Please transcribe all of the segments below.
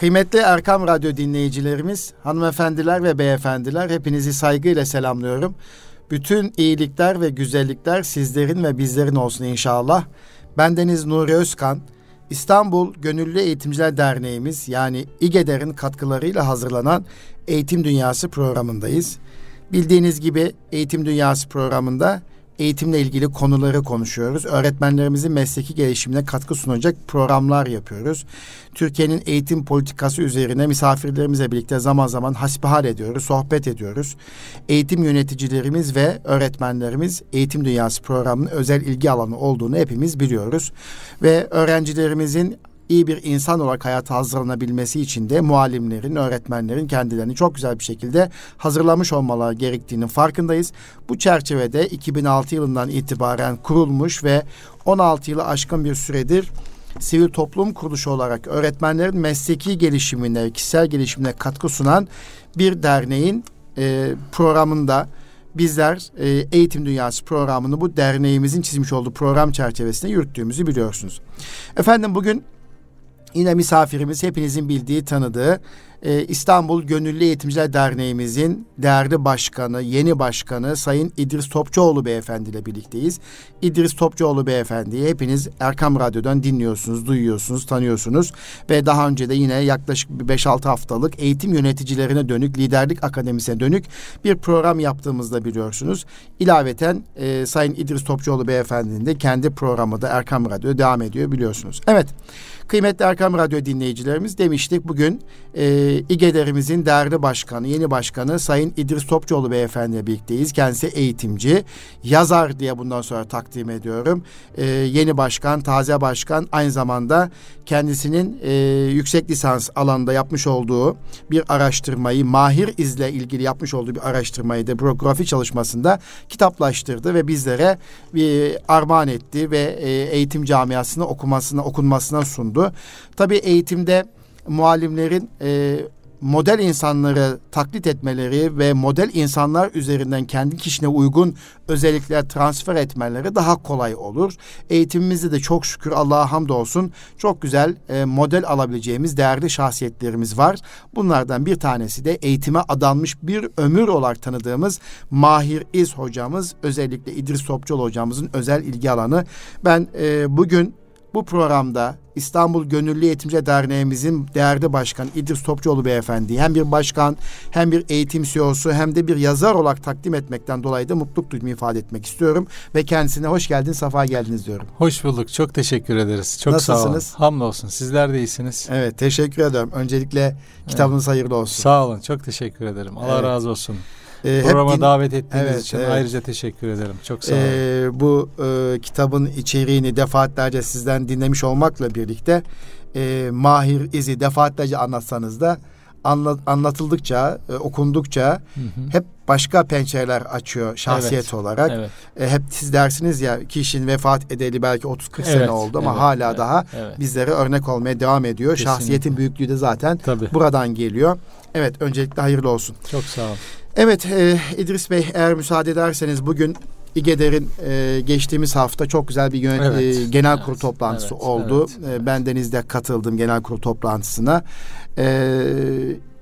Kıymetli Erkam Radyo dinleyicilerimiz, hanımefendiler ve beyefendiler hepinizi saygıyla selamlıyorum. Bütün iyilikler ve güzellikler sizlerin ve bizlerin olsun inşallah. Bendeniz Nuri Özkan, İstanbul Gönüllü Eğitimciler Derneğimiz yani İGEDER'in katkılarıyla hazırlanan Eğitim Dünyası programındayız. Bildiğiniz gibi Eğitim Dünyası programında eğitimle ilgili konuları konuşuyoruz. Öğretmenlerimizin mesleki gelişimine katkı sunacak programlar yapıyoruz. Türkiye'nin eğitim politikası üzerine misafirlerimizle birlikte zaman zaman hasbihal ediyoruz, sohbet ediyoruz. Eğitim yöneticilerimiz ve öğretmenlerimiz Eğitim Dünyası programının özel ilgi alanı olduğunu hepimiz biliyoruz. Ve öğrencilerimizin iyi bir insan olarak hayata hazırlanabilmesi için de muallimlerin, öğretmenlerin kendilerini çok güzel bir şekilde hazırlamış olmaları gerektiğinin farkındayız. Bu çerçevede 2006 yılından itibaren kurulmuş ve 16 yılı aşkın bir süredir sivil toplum kuruluşu olarak öğretmenlerin mesleki gelişimine, kişisel gelişimine katkı sunan bir derneğin e, programında bizler e, Eğitim Dünyası programını bu derneğimizin çizmiş olduğu program çerçevesinde yürüttüğümüzü biliyorsunuz. Efendim bugün Yine misafirimiz hepinizin bildiği, tanıdığı e, İstanbul Gönüllü Eğitimciler Derneğimizin değerli başkanı, yeni başkanı Sayın İdris Topçuoğlu Beyefendi ile birlikteyiz. İdris Topçuoğlu Beyefendi'yi hepiniz Erkam Radyo'dan dinliyorsunuz, duyuyorsunuz, tanıyorsunuz. Ve daha önce de yine yaklaşık 5-6 haftalık eğitim yöneticilerine dönük, liderlik akademisine dönük bir program yaptığımızda biliyorsunuz. İlaveten e, Sayın İdris Topçuoğlu Beyefendi'nin de kendi programı da Erkam Radyo devam ediyor biliyorsunuz. Evet, kıymetli Erkam Radyo dinleyicilerimiz demiştik bugün... E, İGEDER'imizin değerli başkanı, yeni başkanı Sayın İdris Topçuoğlu Beyefendi'yle birlikteyiz. Kendisi eğitimci, yazar diye bundan sonra takdim ediyorum. E, yeni başkan, taze başkan aynı zamanda kendisinin e, yüksek lisans alanında yapmış olduğu bir araştırmayı, Mahir İz'le ilgili yapmış olduğu bir araştırmayı da biyografi çalışmasında kitaplaştırdı ve bizlere bir armağan etti ve e, eğitim camiasına okumasına, okunmasına sundu. Tabii eğitimde muallimlerin e, model insanları taklit etmeleri ve model insanlar üzerinden kendi kişine uygun özellikler transfer etmeleri daha kolay olur. Eğitimimizde de çok şükür Allah'a hamdolsun çok güzel e, model alabileceğimiz değerli şahsiyetlerimiz var. Bunlardan bir tanesi de eğitime adanmış bir ömür olarak tanıdığımız Mahir İz hocamız özellikle İdris Topçuoğlu hocamızın özel ilgi alanı. Ben e, bugün bu programda İstanbul Gönüllü Eğitimci Derneğimizin değerli başkan İdris Topçuoğlu Beyefendi hem bir başkan hem bir eğitim CEO'su hem de bir yazar olarak takdim etmekten dolayı da mutluluk duyduğumu ifade etmek istiyorum. Ve kendisine hoş geldin, safa geldiniz diyorum. Hoş bulduk. Çok teşekkür ederiz. Çok Nasılsınız? sağ olun. Hamdolsun. Sizler de iyisiniz. Evet, teşekkür ederim. Öncelikle kitabınız evet. hayırlı olsun. Sağ olun. Çok teşekkür ederim. Allah evet. razı olsun. E, Programa din... davet ettiğiniz evet, için evet. ayrıca teşekkür ederim. Çok sağ olun. E, bu e, kitabın içeriğini defaatlerce sizden dinlemiş olmakla birlikte e, Mahir İz'i defaatlerce anlatsanız da anlat, anlatıldıkça, e, okundukça hı hı. hep başka pençeler açıyor şahsiyet evet, olarak. Evet. E, hep siz dersiniz ya kişinin vefat edeli belki 30-40 evet, sene oldu ama evet, hala evet, daha evet. bizlere örnek olmaya devam ediyor. Kesinlikle. Şahsiyetin büyüklüğü de zaten Tabii. buradan geliyor. Evet öncelikle hayırlı olsun. Çok sağ olun. Evet e, İdris Bey eğer müsaade ederseniz bugün İGEDER'in e, geçtiğimiz hafta çok güzel bir yönet, evet, e, genel evet, kurul toplantısı evet, oldu. Evet, e, ben Deniz'de katıldım genel kurul toplantısına. E,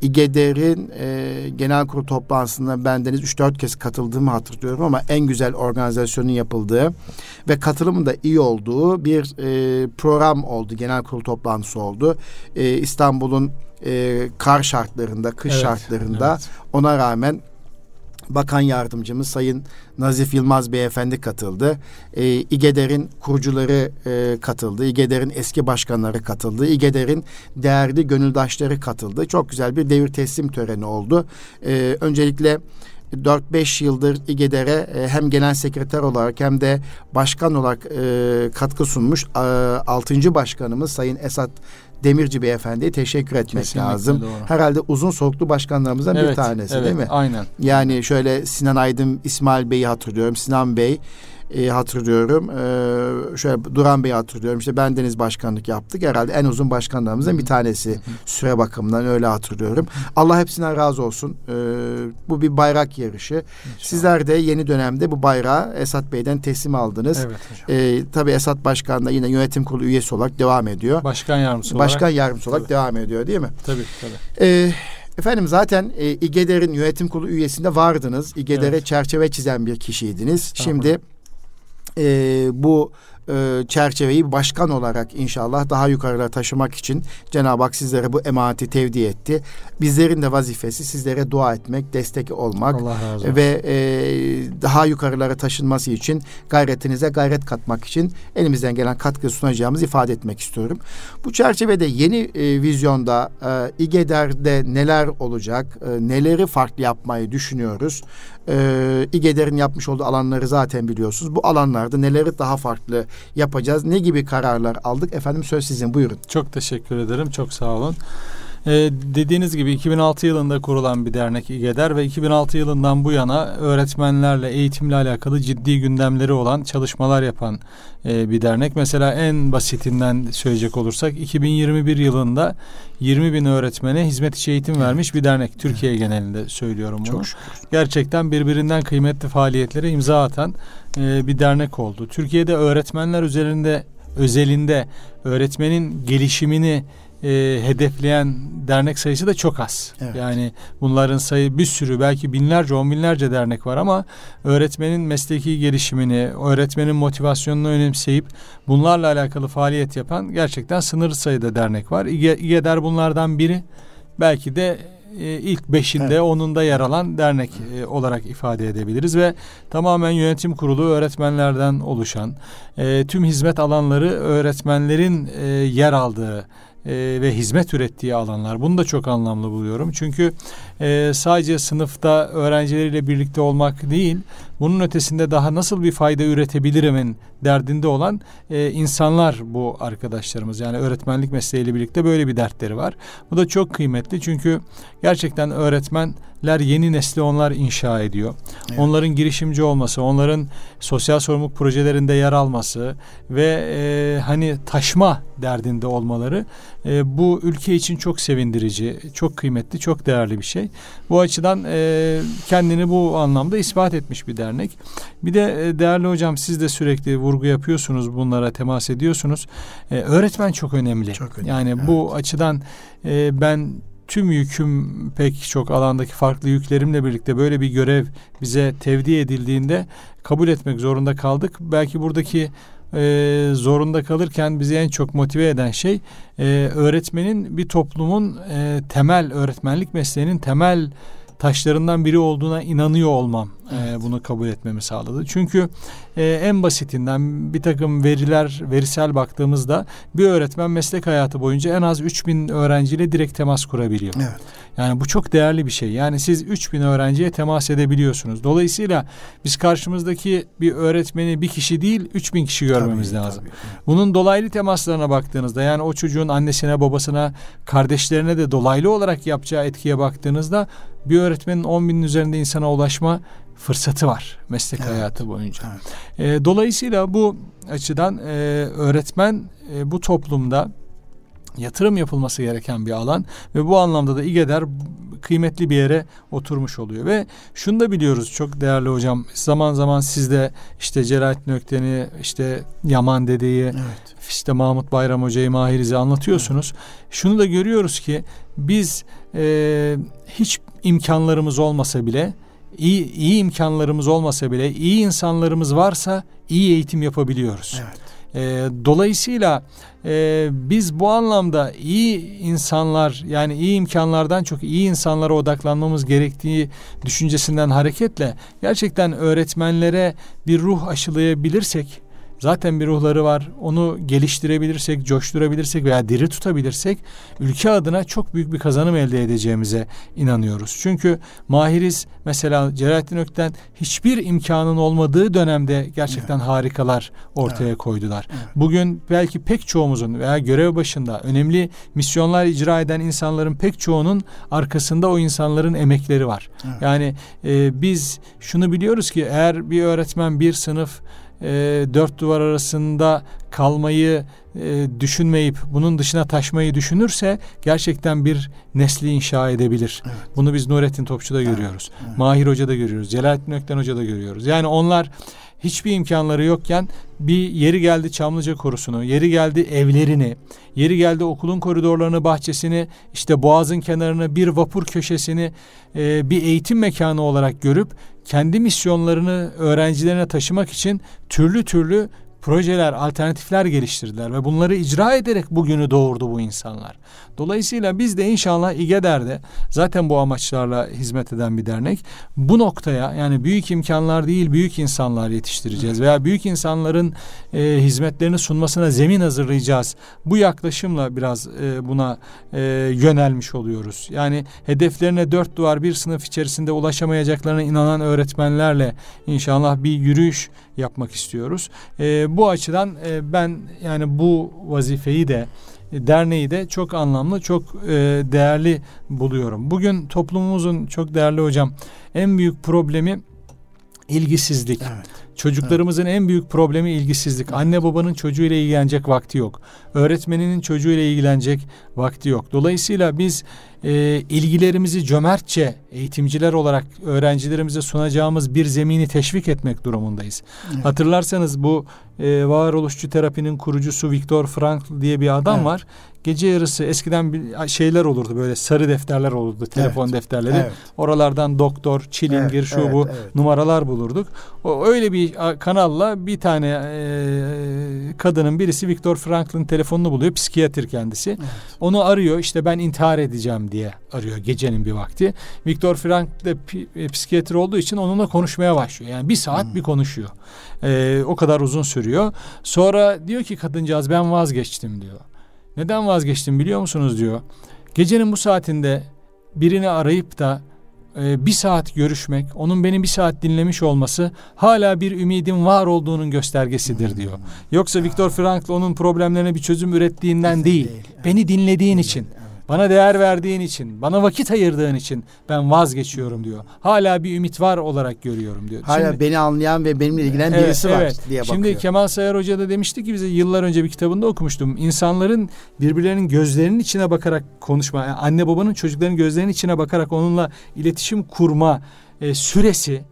İGEDER'in e, genel kurul toplantısına ben Deniz 3-4 kez katıldığımı hatırlıyorum ama en güzel organizasyonun yapıldığı ve katılımın da iyi olduğu bir e, program oldu. Genel kurul toplantısı oldu. E, İstanbul'un e, kar şartlarında, kış evet, şartlarında evet. ona rağmen Bakan Yardımcımız Sayın Nazif Yılmaz Beyefendi katıldı. E, İGEDER'in kurucuları e, katıldı. İGEDER'in eski başkanları katıldı. İGEDER'in değerli gönüldaşları katıldı. Çok güzel bir devir teslim töreni oldu. E, öncelikle 4-5 yıldır İGEDER'e e, hem genel sekreter olarak hem de başkan olarak e, katkı sunmuş e, 6. başkanımız Sayın Esat Demirci Beyefendi'ye teşekkür etmek Kesinlikle lazım. Doğru. Herhalde uzun soluklu başkanlarımızdan evet, bir tanesi evet, değil mi? Aynen. Yani şöyle Sinan Aydın, İsmail Bey'i hatırlıyorum. Sinan Bey, e, hatırlıyorum. E, şöyle Duran Bey'i hatırlıyorum. İşte ben deniz başkanlık yaptık. Herhalde en uzun başkanlarımızdan bir tanesi. Süre bakımından öyle hatırlıyorum. Allah hepsinden razı olsun. E, bu bir bayrak yarışı. İnşallah. Sizler de yeni dönemde bu bayrağı Esat Bey'den teslim aldınız. Evet hocam. E, tabii Esat Başkan da yine yönetim kurulu üyesi olarak devam ediyor. Başkan yardımcısı olarak. Başkan yardımcısı olarak tabii. devam ediyor değil mi? Tabii tabii. E, Efendim zaten e, İGEDER'in yönetim kurulu üyesinde vardınız. İGEDER'e evet. çerçeve çizen bir kişiydiniz. Şimdi e, bu e, çerçeveyi başkan olarak inşallah daha yukarılara taşımak için Cenab-ı Hak sizlere bu emaneti tevdi etti. Bizlerin de vazifesi sizlere dua etmek, destek olmak ve e, daha yukarılara taşınması için gayretinize gayret katmak için elimizden gelen katkı sunacağımızı ifade etmek istiyorum. Bu çerçevede yeni e, vizyonda e, İGEDER'de neler olacak, e, neleri farklı yapmayı düşünüyoruz. E, İGEDER'in yapmış olduğu alanları zaten biliyorsunuz. Bu alanlarda neleri daha farklı yapacağız? Ne gibi kararlar aldık? Efendim söz sizin buyurun. Çok teşekkür ederim. Çok sağ olun. Ee, dediğiniz gibi 2006 yılında kurulan bir dernek İGEDER ve 2006 yılından bu yana öğretmenlerle eğitimle alakalı ciddi gündemleri olan çalışmalar yapan e, bir dernek. Mesela en basitinden söyleyecek olursak 2021 yılında 20 bin öğretmene hizmet içi eğitim vermiş bir dernek. Türkiye genelinde söylüyorum bunu. Çok şükür. Gerçekten birbirinden kıymetli faaliyetlere imza atan e, bir dernek oldu. Türkiye'de öğretmenler üzerinde özelinde öğretmenin gelişimini e, hedefleyen dernek sayısı da çok az. Evet. Yani bunların sayı bir sürü belki binlerce on binlerce dernek var ama öğretmenin mesleki gelişimini, öğretmenin motivasyonunu önemseyip bunlarla alakalı faaliyet yapan gerçekten sınırlı sayıda dernek var. İge, İGEDER bunlardan biri. Belki de e, ilk beşinde evet. onunda yer alan dernek e, olarak ifade edebiliriz ve tamamen yönetim kurulu öğretmenlerden oluşan e, tüm hizmet alanları öğretmenlerin e, yer aldığı e, ve hizmet ürettiği alanlar. Bunu da çok anlamlı buluyorum. Çünkü e, sadece sınıfta öğrencileriyle birlikte olmak değil, bunun ötesinde daha nasıl bir fayda üretebilirimin derdinde olan e, insanlar bu arkadaşlarımız. Yani öğretmenlik mesleğiyle birlikte böyle bir dertleri var. Bu da çok kıymetli çünkü gerçekten öğretmenler yeni nesli onlar inşa ediyor. Evet. Onların girişimci olması, onların sosyal sorumluluk projelerinde yer alması ve e, hani taşma derdinde olmaları e, bu ülke için çok sevindirici, çok kıymetli, çok değerli bir şey. Bu açıdan e, kendini bu anlamda ispat etmiş bir dernek. Bir de e, değerli hocam siz de sürekli vurgu yapıyorsunuz bunlara temas ediyorsunuz. E, öğretmen çok önemli. Çok önemli. Yani evet. bu açıdan e, ben tüm yüküm pek çok alandaki farklı yüklerimle birlikte böyle bir görev bize tevdi edildiğinde kabul etmek zorunda kaldık. Belki buradaki e, zorunda kalırken bizi en çok motive eden şey e, öğretmenin bir toplumun e, temel öğretmenlik mesleğinin temel taşlarından biri olduğuna inanıyor olmam evet. e, bunu kabul etmemi sağladı. Çünkü e, en basitinden bir takım veriler, verisel baktığımızda bir öğretmen meslek hayatı boyunca en az 3000 öğrenciyle direkt temas kurabiliyor. Evet. Yani bu çok değerli bir şey. Yani siz 3000 öğrenciye temas edebiliyorsunuz. Dolayısıyla biz karşımızdaki bir öğretmeni bir kişi değil 3000 kişi görmemiz tabii, lazım. Tabii. Bunun dolaylı temaslarına baktığınızda yani o çocuğun annesine, babasına, kardeşlerine de dolaylı olarak yapacağı etkiye baktığınızda bir öğretmenin 10 binin üzerinde insana ulaşma fırsatı var meslek evet. hayatı boyunca. Evet. E, dolayısıyla bu açıdan e, öğretmen e, bu toplumda yatırım yapılması gereken bir alan ve bu anlamda da İGEDER kıymetli bir yere oturmuş oluyor ve şunu da biliyoruz çok değerli hocam zaman zaman siz de işte Celalettin Ökten'i işte Yaman dedeyi evet. işte Mahmut Bayram Hoca'yı Mahiriz'i anlatıyorsunuz. Evet. Şunu da görüyoruz ki biz e, hiç imkanlarımız olmasa bile iyi, iyi imkanlarımız olmasa bile iyi insanlarımız varsa iyi eğitim yapabiliyoruz. Evet. E, dolayısıyla e, biz bu anlamda iyi insanlar yani iyi imkanlardan çok iyi insanlara odaklanmamız gerektiği düşüncesinden hareketle gerçekten öğretmenlere bir ruh aşılayabilirsek zaten bir ruhları var. Onu geliştirebilirsek, coşturabilirsek veya diri tutabilirsek ülke adına çok büyük bir kazanım elde edeceğimize inanıyoruz. Çünkü Mahiriz mesela Celalettin Ökten hiçbir imkanın olmadığı dönemde gerçekten evet. harikalar ortaya evet. koydular. Evet. Bugün belki pek çoğumuzun veya görev başında önemli misyonlar icra eden insanların pek çoğunun arkasında o insanların emekleri var. Evet. Yani e, biz şunu biliyoruz ki eğer bir öğretmen bir sınıf e, dört duvar arasında kalmayı e, düşünmeyip bunun dışına taşmayı düşünürse gerçekten bir nesli inşa edebilir. Evet. Bunu biz Nurettin Topçu'da evet. görüyoruz. Evet. Mahir Hoca'da görüyoruz. Celalettin Ökten Hoca'da görüyoruz. Yani onlar hiçbir imkanları yokken bir yeri geldi Çamlıca korusunu, yeri geldi evlerini, yeri geldi okulun koridorlarını, bahçesini, işte boğazın kenarını, bir vapur köşesini e, bir eğitim mekanı olarak görüp kendi misyonlarını öğrencilerine taşımak için türlü türlü projeler, alternatifler geliştirdiler ve bunları icra ederek bugünü doğurdu bu insanlar. Dolayısıyla biz de inşallah İGEDER'de zaten bu amaçlarla hizmet eden bir dernek bu noktaya yani büyük imkanlar değil büyük insanlar yetiştireceğiz veya büyük insanların e, hizmetlerini sunmasına zemin hazırlayacağız. Bu yaklaşımla biraz e, buna e, yönelmiş oluyoruz. Yani hedeflerine dört duvar bir sınıf içerisinde ulaşamayacaklarına inanan öğretmenlerle inşallah bir yürüyüş yapmak istiyoruz. E, bu açıdan e, ben yani bu vazifeyi de e, derneği de çok anlamlı, çok e, değerli buluyorum. Bugün toplumumuzun çok değerli hocam en büyük problemi ilgisizlik. Evet. Çocuklarımızın evet. en büyük problemi ilgisizlik. Anne babanın çocuğuyla ilgilenecek vakti yok. Öğretmeninin çocuğuyla ilgilenecek vakti yok. Dolayısıyla biz e, ilgilerimizi cömertçe eğitimciler olarak öğrencilerimize sunacağımız bir zemini teşvik etmek durumundayız. Evet. Hatırlarsanız bu e, varoluşçu terapinin kurucusu Viktor Frankl diye bir adam evet. var. Gece yarısı eskiden bir şeyler olurdu böyle sarı defterler olurdu telefon evet. defterleri. Evet. Oralardan doktor, çilingir, evet. şu evet. bu evet. numaralar bulurduk. O öyle bir kanalla bir tane e, kadının birisi Viktor Frankl'ın telefonunu buluyor. Psikiyatr kendisi. Evet. Onu arıyor. İşte ben intihar edeceğim diye arıyor gecenin bir vakti. Viktor Frankl de e, psikiyatr olduğu için onunla konuşmaya başlıyor. Yani bir saat hmm. bir konuşuyor. E, o kadar uzun sürüyor. Sonra diyor ki kadıncağız ben vazgeçtim diyor. Neden vazgeçtim biliyor musunuz diyor. Gecenin bu saatinde birini arayıp da e, bir saat görüşmek, onun beni bir saat dinlemiş olması hala bir ümidin var olduğunun göstergesidir diyor. Yoksa Viktor Frankl onun problemlerine bir çözüm ürettiğinden değil, değil beni dinlediğin için, bana değer verdiğin için, bana vakit ayırdığın için ben vazgeçiyorum diyor. Hala bir ümit var olarak görüyorum diyor. Hala Şimdi, beni anlayan ve benimle ilgilenen evet, birisi var evet. diye bakıyor. Şimdi Kemal Sayar Hoca da demişti ki bize yıllar önce bir kitabında okumuştum. İnsanların birbirlerinin gözlerinin içine bakarak konuşma, yani anne babanın çocukların gözlerinin içine bakarak onunla iletişim kurma e, süresi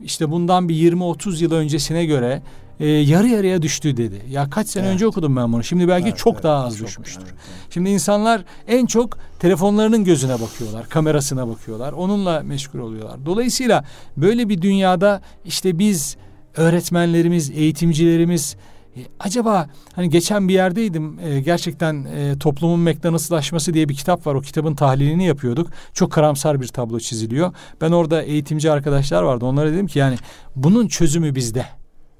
işte bundan bir 20-30 yıl öncesine göre e, yarı yarıya düştü dedi. Ya kaç sene evet. önce okudum ben bunu. Şimdi belki evet, çok evet, daha az çok, düşmüştür. Evet, evet. Şimdi insanlar en çok telefonlarının gözüne bakıyorlar, kamerasına bakıyorlar. Onunla meşgul oluyorlar. Dolayısıyla böyle bir dünyada işte biz öğretmenlerimiz, eğitimcilerimiz e, acaba hani geçen bir yerdeydim e, gerçekten e, toplumun McDonald'slaşması diye bir kitap var o kitabın tahlilini yapıyorduk çok karamsar bir tablo çiziliyor ben orada eğitimci arkadaşlar vardı onlara dedim ki yani bunun çözümü bizde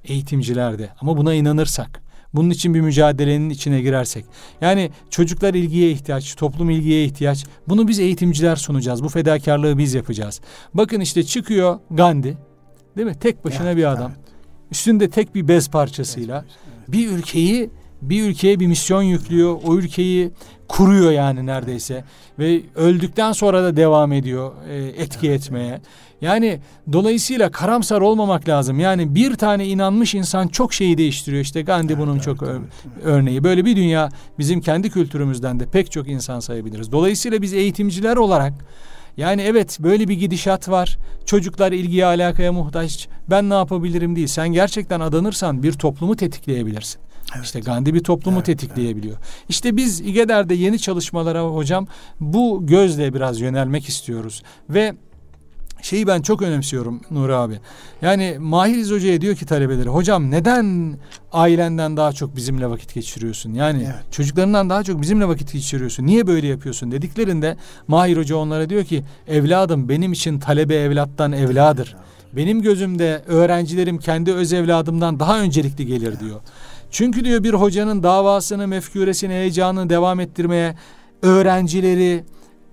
eğitimcilerde ama buna inanırsak bunun için bir mücadelenin içine girersek. Yani çocuklar ilgiye ihtiyaç, toplum ilgiye ihtiyaç. Bunu biz eğitimciler sunacağız. Bu fedakarlığı biz yapacağız. Bakın işte çıkıyor Gandhi. Değil mi? Tek başına evet, bir adam. Evet. Üstünde tek bir bez parçasıyla bez, evet. bir ülkeyi bir ülkeye bir misyon yüklüyor. O ülkeyi kuruyor yani neredeyse ve öldükten sonra da devam ediyor e, etki evet, etmeye. Yani dolayısıyla karamsar olmamak lazım. Yani bir tane inanmış insan çok şeyi değiştiriyor. İşte Gandhi evet, bunun evet, çok evet. örneği. Böyle bir dünya bizim kendi kültürümüzden de pek çok insan sayabiliriz. Dolayısıyla biz eğitimciler olarak yani evet böyle bir gidişat var. Çocuklar ilgiye alakaya muhtaç. Ben ne yapabilirim değil. Sen gerçekten adanırsan bir toplumu tetikleyebilirsin. Evet. İşte Gandhi bir toplumu evet, tetikleyebiliyor. Evet. İşte biz İGEDER'de yeni çalışmalara hocam bu gözle biraz yönelmek istiyoruz. Ve şeyi ben çok önemsiyorum Nuri abi. Yani Mahiriz Hoca'ya diyor ki talebeleri hocam neden ailenden daha çok bizimle vakit geçiriyorsun? Yani evet. çocuklarından daha çok bizimle vakit geçiriyorsun. Niye böyle yapıyorsun dediklerinde Mahir Hoca onlara diyor ki evladım benim için talebe evlattan evladır. Benim gözümde öğrencilerim kendi öz evladımdan daha öncelikli gelir diyor. Çünkü diyor bir hocanın davasını, mefküresini, heyecanını devam ettirmeye öğrencileri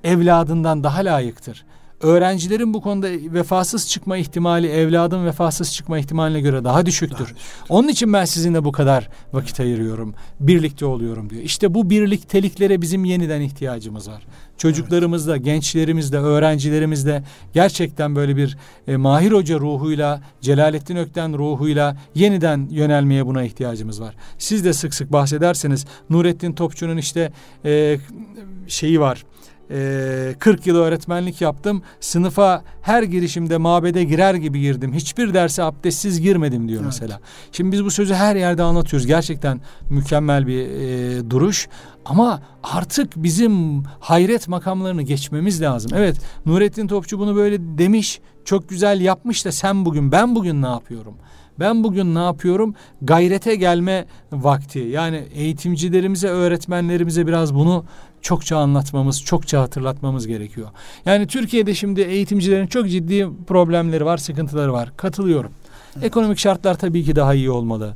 evladından daha layıktır. Öğrencilerin bu konuda vefasız çıkma ihtimali evladın vefasız çıkma ihtimaline göre daha düşüktür. Daha düşük. Onun için ben sizinle bu kadar vakit ayırıyorum. Birlikte oluyorum diyor. İşte bu birlikteliklere bizim yeniden ihtiyacımız var. Çocuklarımızda, evet. gençlerimizde, öğrencilerimizde gerçekten böyle bir e, Mahir Hoca ruhuyla, Celalettin Ökten ruhuyla yeniden yönelmeye buna ihtiyacımız var. Siz de sık sık bahsederseniz Nurettin Topçu'nun işte e, şeyi var 40 yıl öğretmenlik yaptım. Sınıfa her girişimde mabede girer gibi girdim. Hiçbir derse abdestsiz girmedim diyor evet. mesela. Şimdi biz bu sözü her yerde anlatıyoruz. Gerçekten mükemmel bir e, duruş. Ama artık bizim hayret makamlarını geçmemiz lazım. Evet Nurettin Topçu bunu böyle demiş. Çok güzel yapmış da sen bugün ben bugün ne yapıyorum? Ben bugün ne yapıyorum? Gayrete gelme vakti. Yani eğitimcilerimize, öğretmenlerimize biraz bunu çokça anlatmamız, çokça hatırlatmamız gerekiyor. Yani Türkiye'de şimdi eğitimcilerin çok ciddi problemleri var, sıkıntıları var. Katılıyorum. Evet. Ekonomik şartlar tabii ki daha iyi olmalı.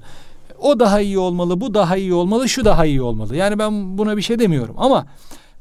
O daha iyi olmalı, bu daha iyi olmalı, şu daha iyi olmalı. Yani ben buna bir şey demiyorum ama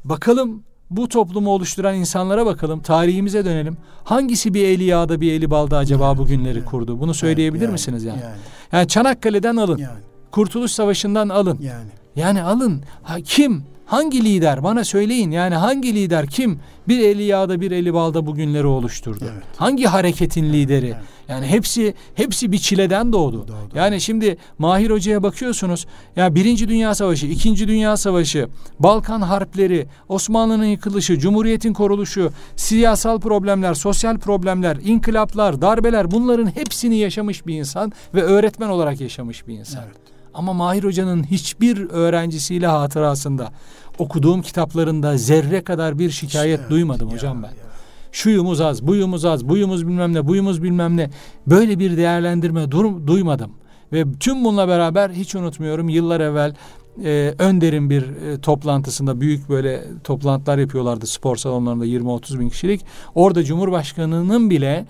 bakalım bu toplumu oluşturan insanlara bakalım. Tarihimize dönelim. Hangisi bir eli yağda bir eli balda acaba yani, bu günleri yani, kurdu? Bunu söyleyebilir yani, misiniz yani? yani? Yani Çanakkale'den alın. Yani. Kurtuluş Savaşı'ndan alın. Yani. Yani alın. Ha, kim? Hangi lider bana söyleyin yani hangi lider kim bir eli yağda bir eli balda bugünleri oluşturdu? Evet. Hangi hareketin lideri? Evet. Yani hepsi hepsi bir çileden doğdu. doğdu. Yani şimdi Mahir Hoca'ya bakıyorsunuz. Ya Birinci Dünya Savaşı, İkinci Dünya Savaşı, Balkan harpleri, Osmanlı'nın yıkılışı, Cumhuriyet'in koruluşu, siyasal problemler, sosyal problemler, inkılaplar, darbeler bunların hepsini yaşamış bir insan ve öğretmen olarak yaşamış bir insan. Evet. Ama Mahir Hoca'nın hiçbir öğrencisiyle hatırasında okuduğum kitaplarında zerre kadar bir şikayet evet, duymadım ya, hocam ben. Ya. Şuyumuz az, buyumuz az, buyumuz bilmem ne, buyumuz bilmem ne. Böyle bir değerlendirme dur, duymadım. Ve tüm bununla beraber hiç unutmuyorum yıllar evvel e, Önder'in bir e, toplantısında büyük böyle toplantılar yapıyorlardı spor salonlarında 20-30 bin kişilik. Orada Cumhurbaşkanı'nın bile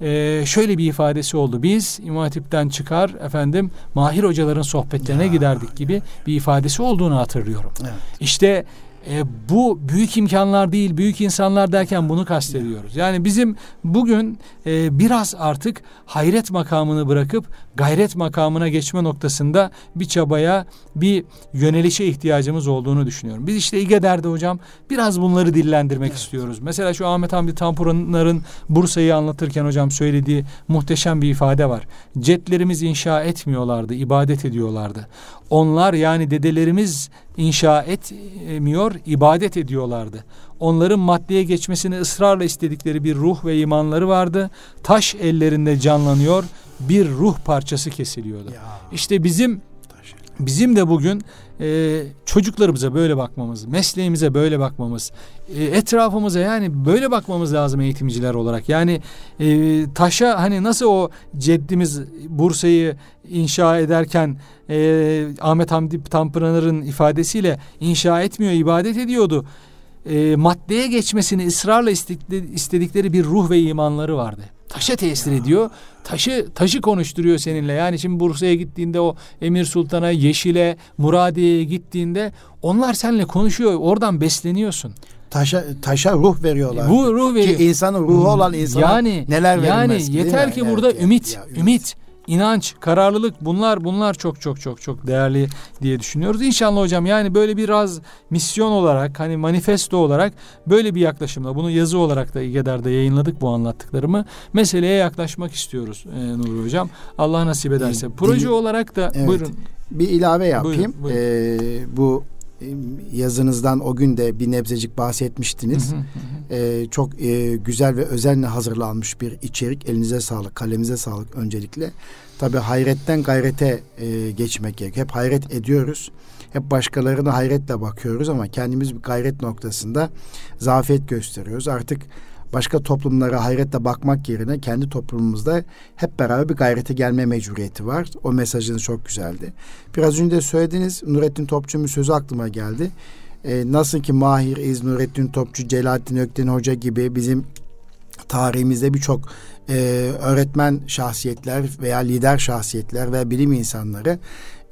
e, şöyle bir ifadesi oldu. Biz İmam Hatip'ten çıkar efendim mahir hocaların sohbetlerine ya, giderdik gibi bir ifadesi olduğunu hatırlıyorum. Evet. İşte e, bu büyük imkanlar değil, büyük insanlar derken bunu kastediyoruz. Yani bizim bugün e, biraz artık hayret makamını bırakıp gayret makamına geçme noktasında bir çabaya, bir yönelişe ihtiyacımız olduğunu düşünüyorum. Biz işte İGEDER'de hocam biraz bunları dillendirmek evet. istiyoruz. Mesela şu Ahmet Hamdi Tanpınar'ın Bursa'yı anlatırken hocam söylediği muhteşem bir ifade var. Cetlerimiz inşa etmiyorlardı, ibadet ediyorlardı. Onlar yani dedelerimiz inşa etmiyor, ibadet ediyorlardı. Onların maddeye geçmesini ısrarla istedikleri bir ruh ve imanları vardı. Taş ellerinde canlanıyor, bir ruh parçası kesiliyordu. Ya. İşte bizim bizim de bugün e, çocuklarımıza böyle bakmamız, mesleğimize böyle bakmamız, e, etrafımıza yani böyle bakmamız lazım eğitimciler olarak. Yani e, taşa hani nasıl o ceddimiz Bursa'yı inşa ederken e, Ahmet Hamdi Tanpınar'ın ifadesiyle inşa etmiyor, ibadet ediyordu. E, maddeye geçmesini ısrarla istedikleri bir ruh ve imanları vardı. Taşa tesir ediyor. Taşı taşı konuşturuyor seninle. Yani şimdi Bursa'ya gittiğinde o Emir Sultan'a, Yeşil'e, Muradiye'ye gittiğinde onlar seninle konuşuyor. Oradan besleniyorsun. Taşa taşa ruh veriyorlar. Bu ruh veriyor. Ki insanın ruhu olan insana yani, neler verilmez. Yani yeter ki burada evet, ümit, ya, ümit, ümit inanç, kararlılık bunlar bunlar çok çok çok çok değerli diye düşünüyoruz. İnşallah hocam yani böyle biraz misyon olarak hani manifesto olarak böyle bir yaklaşımla bunu yazı olarak da İGEDER'de yayınladık bu anlattıklarımı. Meseleye yaklaşmak istiyoruz e, Nuri hocam. Allah nasip ederse. Proje olarak da evet, buyurun. Bir ilave yapayım. Buyurun, buyurun. Ee, bu yazınızdan o gün de bir nebzecik bahsetmiştiniz. Hı hı hı. Çok e, güzel ve özenle hazırlanmış bir içerik. Elinize sağlık, kalemize sağlık öncelikle. Tabi hayretten gayrete e, geçmek gerek. Hep hayret ediyoruz. Hep başkalarına hayretle bakıyoruz ama kendimiz bir gayret noktasında zafiyet gösteriyoruz. Artık başka toplumlara hayretle bakmak yerine kendi toplumumuzda hep beraber bir gayrete gelme mecburiyeti var. O mesajınız çok güzeldi. Biraz önce söylediğiniz Nurettin Topçu'nun sözü aklıma geldi. Ee, nasıl ki Mahir İz, Nurettin Topçu, Celalettin Ökten Hoca gibi bizim tarihimizde birçok e, öğretmen şahsiyetler veya lider şahsiyetler ve bilim insanları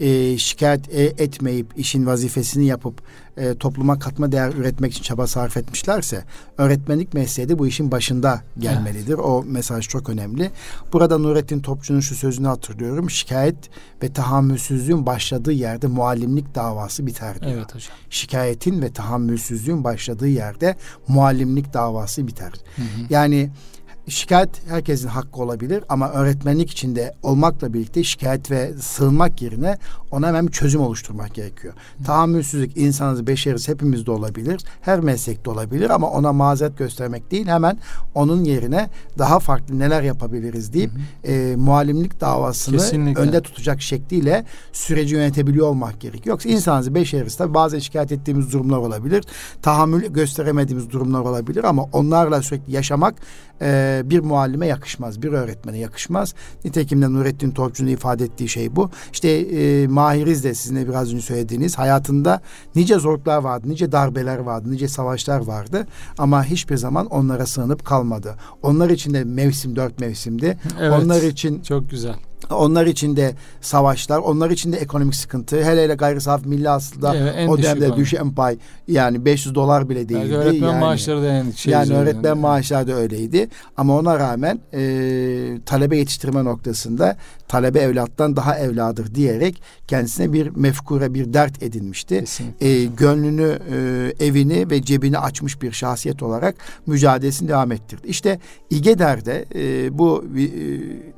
e, şikayet e, etmeyip işin vazifesini yapıp e, topluma katma değer üretmek için çaba sarf etmişlerse öğretmenlik mesleği de bu işin başında gelmelidir. Evet. O mesaj çok önemli. Burada Nurettin Topçu'nun şu sözünü hatırlıyorum. Şikayet ve tahammülsüzlüğün başladığı yerde muallimlik davası biter diyor. Evet hocam. Şikayetin ve tahammülsüzlüğün başladığı yerde muallimlik davası biter. Hı hı. Yani şikayet herkesin hakkı olabilir ama öğretmenlik içinde olmakla birlikte şikayet ve sığınmak yerine ona hemen bir çözüm oluşturmak gerekiyor. Hı. Tahammülsüzlük insanız, beşeriz hepimizde olabilir. Her meslekte olabilir ama ona mazeret göstermek değil hemen onun yerine daha farklı neler yapabiliriz deyip hı hı. E, muallimlik davasını Kesinlikle. önde tutacak şekliyle süreci yönetebiliyor olmak gerekiyor. Yoksa insanız, beşeriz tabii bazen şikayet ettiğimiz durumlar olabilir. Tahammül gösteremediğimiz durumlar olabilir ama onlarla sürekli yaşamak e, bir muallime yakışmaz, bir öğretmene yakışmaz. Nitekim de Nurettin Topçu'nun ifade ettiği şey bu. İşte e, Mahiriz de sizin de biraz önce söylediğiniz hayatında nice zorluklar vardı, nice darbeler vardı, nice savaşlar vardı ama hiçbir zaman onlara sığınıp kalmadı. Onlar için de mevsim dört mevsimdi. Evet, Onlar için çok güzel. Onlar için de savaşlar, onlar için de ekonomik sıkıntı. Hele hele gayri safi milli aslında evet, o dönemde düşen pay yani 500 dolar bile değildi. Yani öğretmen yani, maaşları da en şey Yani öğretmen yani. maaşları da öyleydi. Ama ona rağmen e, talebe yetiştirme noktasında talebe evlattan daha evladır diyerek kendisine bir mefkure, bir dert edinmişti. E, gönlünü, e, evini ve cebini açmış bir şahsiyet olarak mücadelesini devam ettirdi. İşte İgeder'de e, bu e,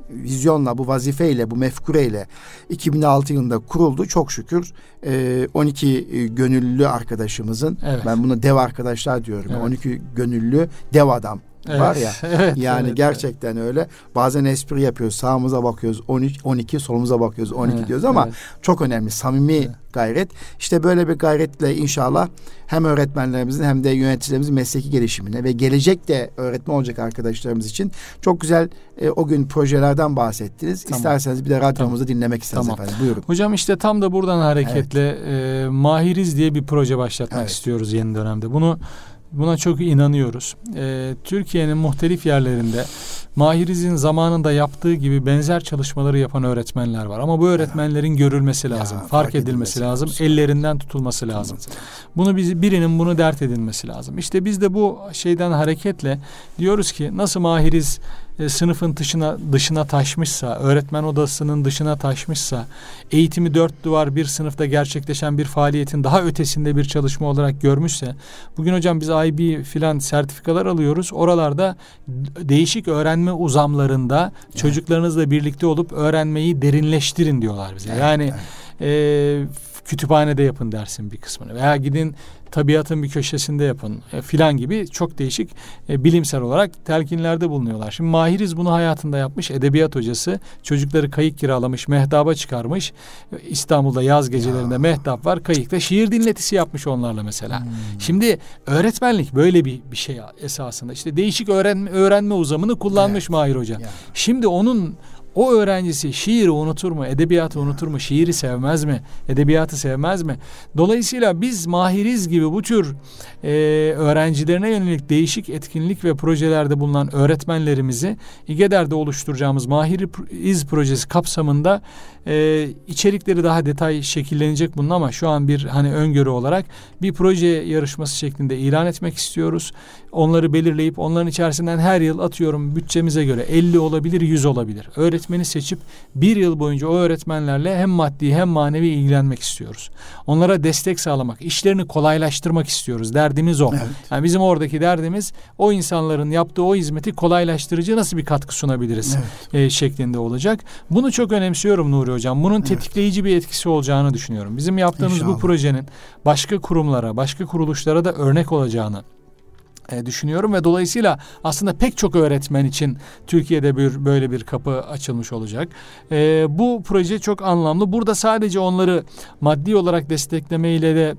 vizyonla, bu vazifeyle, bu mefkureyle 2006 yılında kuruldu. Çok şükür e, 12 e, gönüllü arkadaşımızın, evet. ben buna dev arkadaşlar diyorum. Evet. 12 gönüllü dev adam evet. var ya. evet, yani evet, gerçekten evet. öyle. Bazen espri yapıyoruz. Sağımıza bakıyoruz 13 12, solumuza bakıyoruz 12 evet, diyoruz ama evet. çok önemli samimi evet. gayret. İşte böyle bir gayretle inşallah hem öğretmenlerimizin hem de yöneticilerimizin mesleki gelişimine ve gelecekte öğretmen olacak arkadaşlarımız için çok güzel e, o gün projelerden bahsettiniz. Tamam. İsterseniz bir de radyomuzda tamam. dinlemek isteriz tamam. efendim. Buyurun. Hocam işte tam da buradan hareketle evet. e, Mahiriz diye bir proje başlatmak evet. istiyoruz yeni dönemde. Bunu Buna çok inanıyoruz. Ee, Türkiye'nin muhtelif yerlerinde Mahiriz'in zamanında yaptığı gibi benzer çalışmaları yapan öğretmenler var. Ama bu öğretmenlerin görülmesi lazım, ya, fark, fark edilmesi, edilmesi lazım, lazım, ellerinden tutulması lazım. Bunu biz birinin bunu dert edilmesi lazım. İşte biz de bu şeyden hareketle diyoruz ki nasıl Mahiriz e, sınıfın dışına dışına taşmışsa, öğretmen odasının dışına taşmışsa, eğitimi dört duvar bir sınıfta gerçekleşen bir faaliyetin daha ötesinde bir çalışma olarak görmüşse, bugün hocam biz IB filan sertifikalar alıyoruz. Oralarda değişik öğrenme uzamlarında evet. çocuklarınızla birlikte olup öğrenmeyi derinleştirin diyorlar bize. Evet, yani evet. E, kütüphanede yapın dersin bir kısmını veya gidin tabiatın bir köşesinde yapın e, filan gibi çok değişik e, bilimsel olarak telkinlerde bulunuyorlar. Şimdi Mahiriz bunu hayatında yapmış. Edebiyat hocası çocukları kayık kiralamış, mehtaba çıkarmış. İstanbul'da yaz gecelerinde ya. mehtap var. Kayıkta şiir dinletisi yapmış onlarla mesela. Hmm. Şimdi öğretmenlik böyle bir bir şey esasında. İşte değişik öğrenme öğrenme uzamını kullanmış evet. Mahir Hoca. Ya. Şimdi onun o öğrencisi şiiri unutur mu? Edebiyatı unutur mu? Şiiri sevmez mi? Edebiyatı sevmez mi? Dolayısıyla biz mahiriz gibi bu tür e, öğrencilerine yönelik değişik etkinlik ve projelerde bulunan öğretmenlerimizi İGEDER'de oluşturacağımız Mahiriz projesi kapsamında e, içerikleri daha detay şekillenecek bunun ama şu an bir hani öngörü olarak bir proje yarışması şeklinde ilan etmek istiyoruz. Onları belirleyip onların içerisinden her yıl atıyorum bütçemize göre 50 olabilir 100 olabilir. Öğretmeni seçip bir yıl boyunca o öğretmenlerle hem maddi hem manevi ilgilenmek istiyoruz. Onlara destek sağlamak, işlerini kolaylaştırmak istiyoruz. Derdimiz o. Evet. Yani bizim oradaki derdimiz o insanların yaptığı o hizmeti kolaylaştırıcı nasıl bir katkı sunabiliriz evet. e, şeklinde olacak. Bunu çok önemsiyorum Nuri hocam. Bunun tetikleyici bir etkisi olacağını düşünüyorum. Bizim yaptığımız İnşallah. bu projenin başka kurumlara, başka kuruluşlara da örnek olacağını e, düşünüyorum ve dolayısıyla aslında pek çok öğretmen için Türkiye'de bir böyle bir kapı açılmış olacak. E, bu proje çok anlamlı. Burada sadece onları maddi olarak desteklemeyle de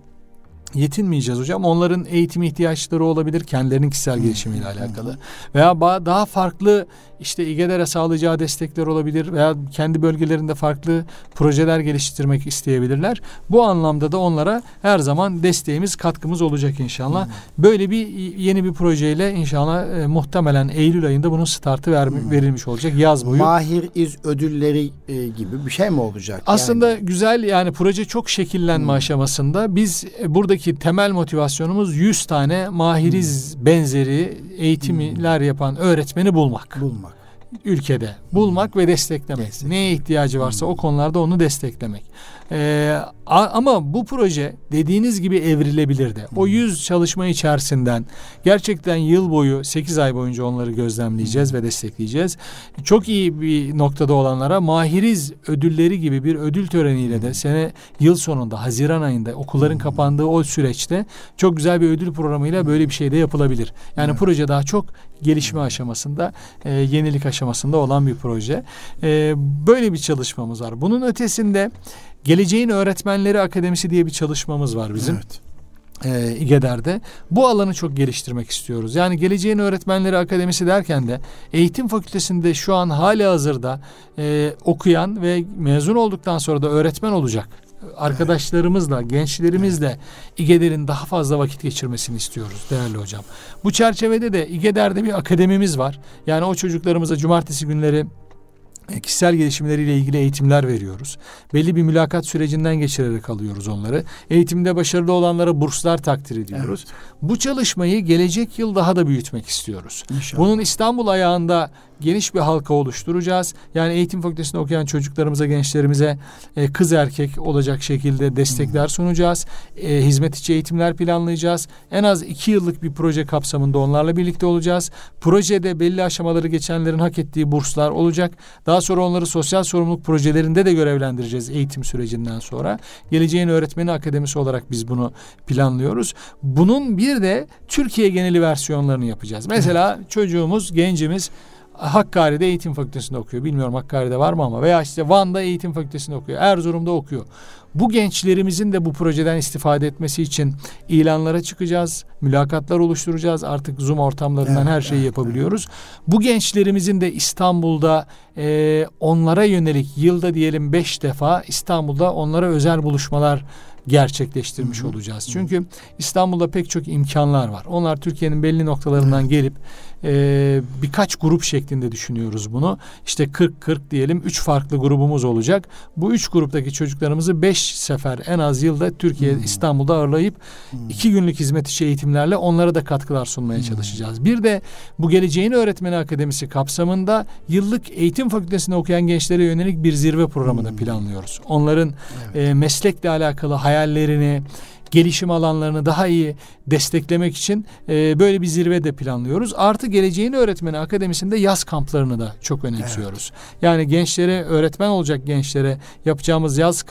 yetinmeyeceğiz hocam. Onların eğitim ihtiyaçları olabilir kendilerinin kişisel gelişimiyle alakalı. Veya daha farklı işte İGEDER'e sağlayacağı destekler olabilir veya kendi bölgelerinde farklı projeler geliştirmek isteyebilirler. Bu anlamda da onlara her zaman desteğimiz, katkımız olacak inşallah. Hmm. Böyle bir yeni bir projeyle inşallah e, muhtemelen Eylül ayında bunun startı ver, hmm. verilmiş olacak yaz boyu. Mahir iz ödülleri e, gibi bir şey mi olacak? Aslında yani? güzel yani proje çok şekillenme hmm. aşamasında. Biz e, buradaki temel motivasyonumuz 100 tane mahiriz hmm. benzeri eğitimler hmm. yapan öğretmeni bulmak. Bulmak ülkede bulmak ve desteklemek. Destek. Neye ihtiyacı varsa o konularda onu desteklemek. Ee, ama bu proje dediğiniz gibi evrilebilir de. O yüz çalışma içerisinden gerçekten yıl boyu 8 ay boyunca onları gözlemleyeceğiz ve destekleyeceğiz. Çok iyi bir noktada olanlara mahiriz ödülleri gibi bir ödül töreniyle de sene yıl sonunda Haziran ayında okulların kapandığı o süreçte çok güzel bir ödül programıyla böyle bir şey de yapılabilir. Yani evet. proje daha çok gelişme aşamasında, e, yenilik aşamasında olan bir proje. E, böyle bir çalışmamız var. Bunun ötesinde Geleceğin Öğretmenleri Akademisi diye bir çalışmamız var bizim. Evet. E, İGEDER'de. Bu alanı çok geliştirmek istiyoruz. Yani Geleceğin Öğretmenleri Akademisi derken de eğitim fakültesinde şu an hali hazırda e, okuyan ve mezun olduktan sonra da öğretmen olacak arkadaşlarımızla, gençlerimizle İGEDER'in daha fazla vakit geçirmesini istiyoruz değerli hocam. Bu çerçevede de İGEDER'de bir akademimiz var. Yani o çocuklarımıza cumartesi günleri kişisel gelişimleriyle ilgili eğitimler veriyoruz. Belli bir mülakat sürecinden geçirerek alıyoruz onları. Eğitimde başarılı olanlara burslar takdir ediyoruz. Evet. Bu çalışmayı gelecek yıl daha da büyütmek istiyoruz. İnşallah. Bunun İstanbul ayağında geniş bir halka oluşturacağız. Yani eğitim fakültesinde okuyan çocuklarımıza, gençlerimize e, kız erkek olacak şekilde destekler sunacağız. E, hizmet içi eğitimler planlayacağız. En az iki yıllık bir proje kapsamında onlarla birlikte olacağız. Projede belli aşamaları geçenlerin hak ettiği burslar olacak. Daha sonra onları sosyal sorumluluk projelerinde de görevlendireceğiz eğitim sürecinden sonra. Geleceğin Öğretmeni Akademisi olarak biz bunu planlıyoruz. Bunun bir de Türkiye geneli versiyonlarını yapacağız. Mesela çocuğumuz, gencimiz Hakkari'de eğitim fakültesinde okuyor. Bilmiyorum Hakkari'de var mı ama veya işte Van'da eğitim fakültesinde okuyor. Erzurum'da okuyor. Bu gençlerimizin de bu projeden istifade etmesi için ilanlara çıkacağız. Mülakatlar oluşturacağız. Artık Zoom ortamlarından evet, her şeyi evet, yapabiliyoruz. Evet. Bu gençlerimizin de İstanbul'da e, onlara yönelik yılda diyelim beş defa İstanbul'da onlara özel buluşmalar gerçekleştirmiş Hı-hı. olacağız. Çünkü İstanbul'da pek çok imkanlar var. Onlar Türkiye'nin belli noktalarından evet. gelip e, birkaç grup şeklinde düşünüyoruz bunu. İşte 40-40 diyelim üç farklı grubumuz olacak. Bu üç gruptaki çocuklarımızı beş sefer en az yılda Türkiye hmm. İstanbul'da ağırlayıp hmm. iki günlük hizmet içi eğitimlerle onlara da katkılar sunmaya hmm. çalışacağız. Bir de bu Geleceğin Öğretmeni Akademisi kapsamında yıllık eğitim fakültesinde okuyan gençlere yönelik bir zirve programı da hmm. planlıyoruz. Onların evet. e, meslekle alakalı hayallerini, gelişim alanlarını daha iyi desteklemek için e, böyle bir zirve de planlıyoruz. Artı Geleceğin Öğretmeni Akademisi'nde yaz kamplarını da çok önemsiyoruz. Evet. Yani gençlere, öğretmen olacak gençlere yapacağımız yaz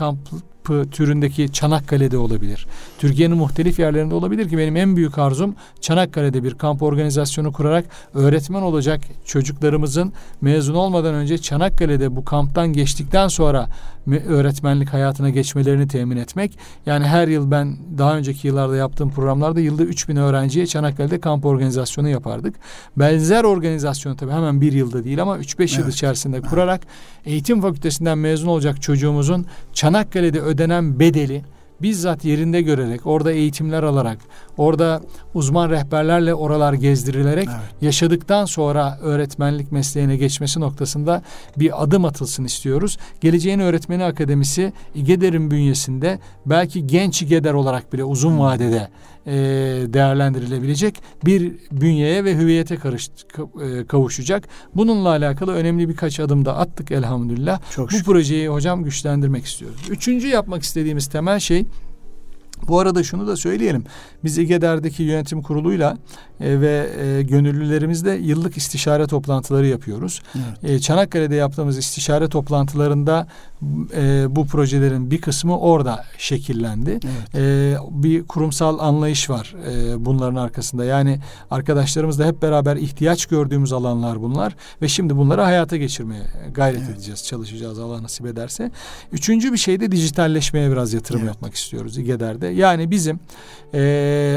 kampı türündeki Çanakkale'de olabilir. Türkiye'nin muhtelif yerlerinde olabilir ki benim en büyük arzum Çanakkale'de bir kamp organizasyonu kurarak öğretmen olacak çocuklarımızın mezun olmadan önce Çanakkale'de bu kamptan geçtikten sonra öğretmenlik hayatına geçmelerini temin etmek. Yani her yıl ben daha önceki yıllarda yaptığım programlarda yılda 3000 öğrenciye Çanakkale'de kamp organizasyonu yapardık. Benzer organizasyonu tabii hemen bir yılda değil ama 3-5 evet. yıl içerisinde kurarak eğitim fakültesinden mezun olacak çocuğumuzun Çanakkale'de ödenen bedeli bizzat yerinde görerek, orada eğitimler alarak, orada uzman rehberlerle oralar gezdirilerek evet. yaşadıktan sonra öğretmenlik mesleğine geçmesi noktasında bir adım atılsın istiyoruz. Geleceğin Öğretmeni Akademisi İGEDER'in bünyesinde belki genç İGEDER olarak bile uzun vadede e, değerlendirilebilecek bir bünyeye ve hüviyete karış, e, kavuşacak. Bununla alakalı önemli birkaç adım da attık elhamdülillah. Çok Bu projeyi hocam güçlendirmek istiyoruz. Üçüncü yapmak istediğimiz temel şey bu arada şunu da söyleyelim. Biz İGEDER'deki yönetim kuruluyla e, ve e, gönüllülerimizle yıllık istişare toplantıları yapıyoruz. Evet. E, Çanakkale'de yaptığımız istişare toplantılarında e, bu projelerin bir kısmı orada şekillendi. Evet. E, bir kurumsal anlayış var e, bunların arkasında. Yani arkadaşlarımızla hep beraber ihtiyaç gördüğümüz alanlar bunlar ve şimdi bunları hayata geçirmeye gayret evet. edeceğiz, çalışacağız Allah nasip ederse. Üçüncü bir şey de dijitalleşmeye biraz yatırım evet. yapmak istiyoruz İGEDER'de. Yani bizim e,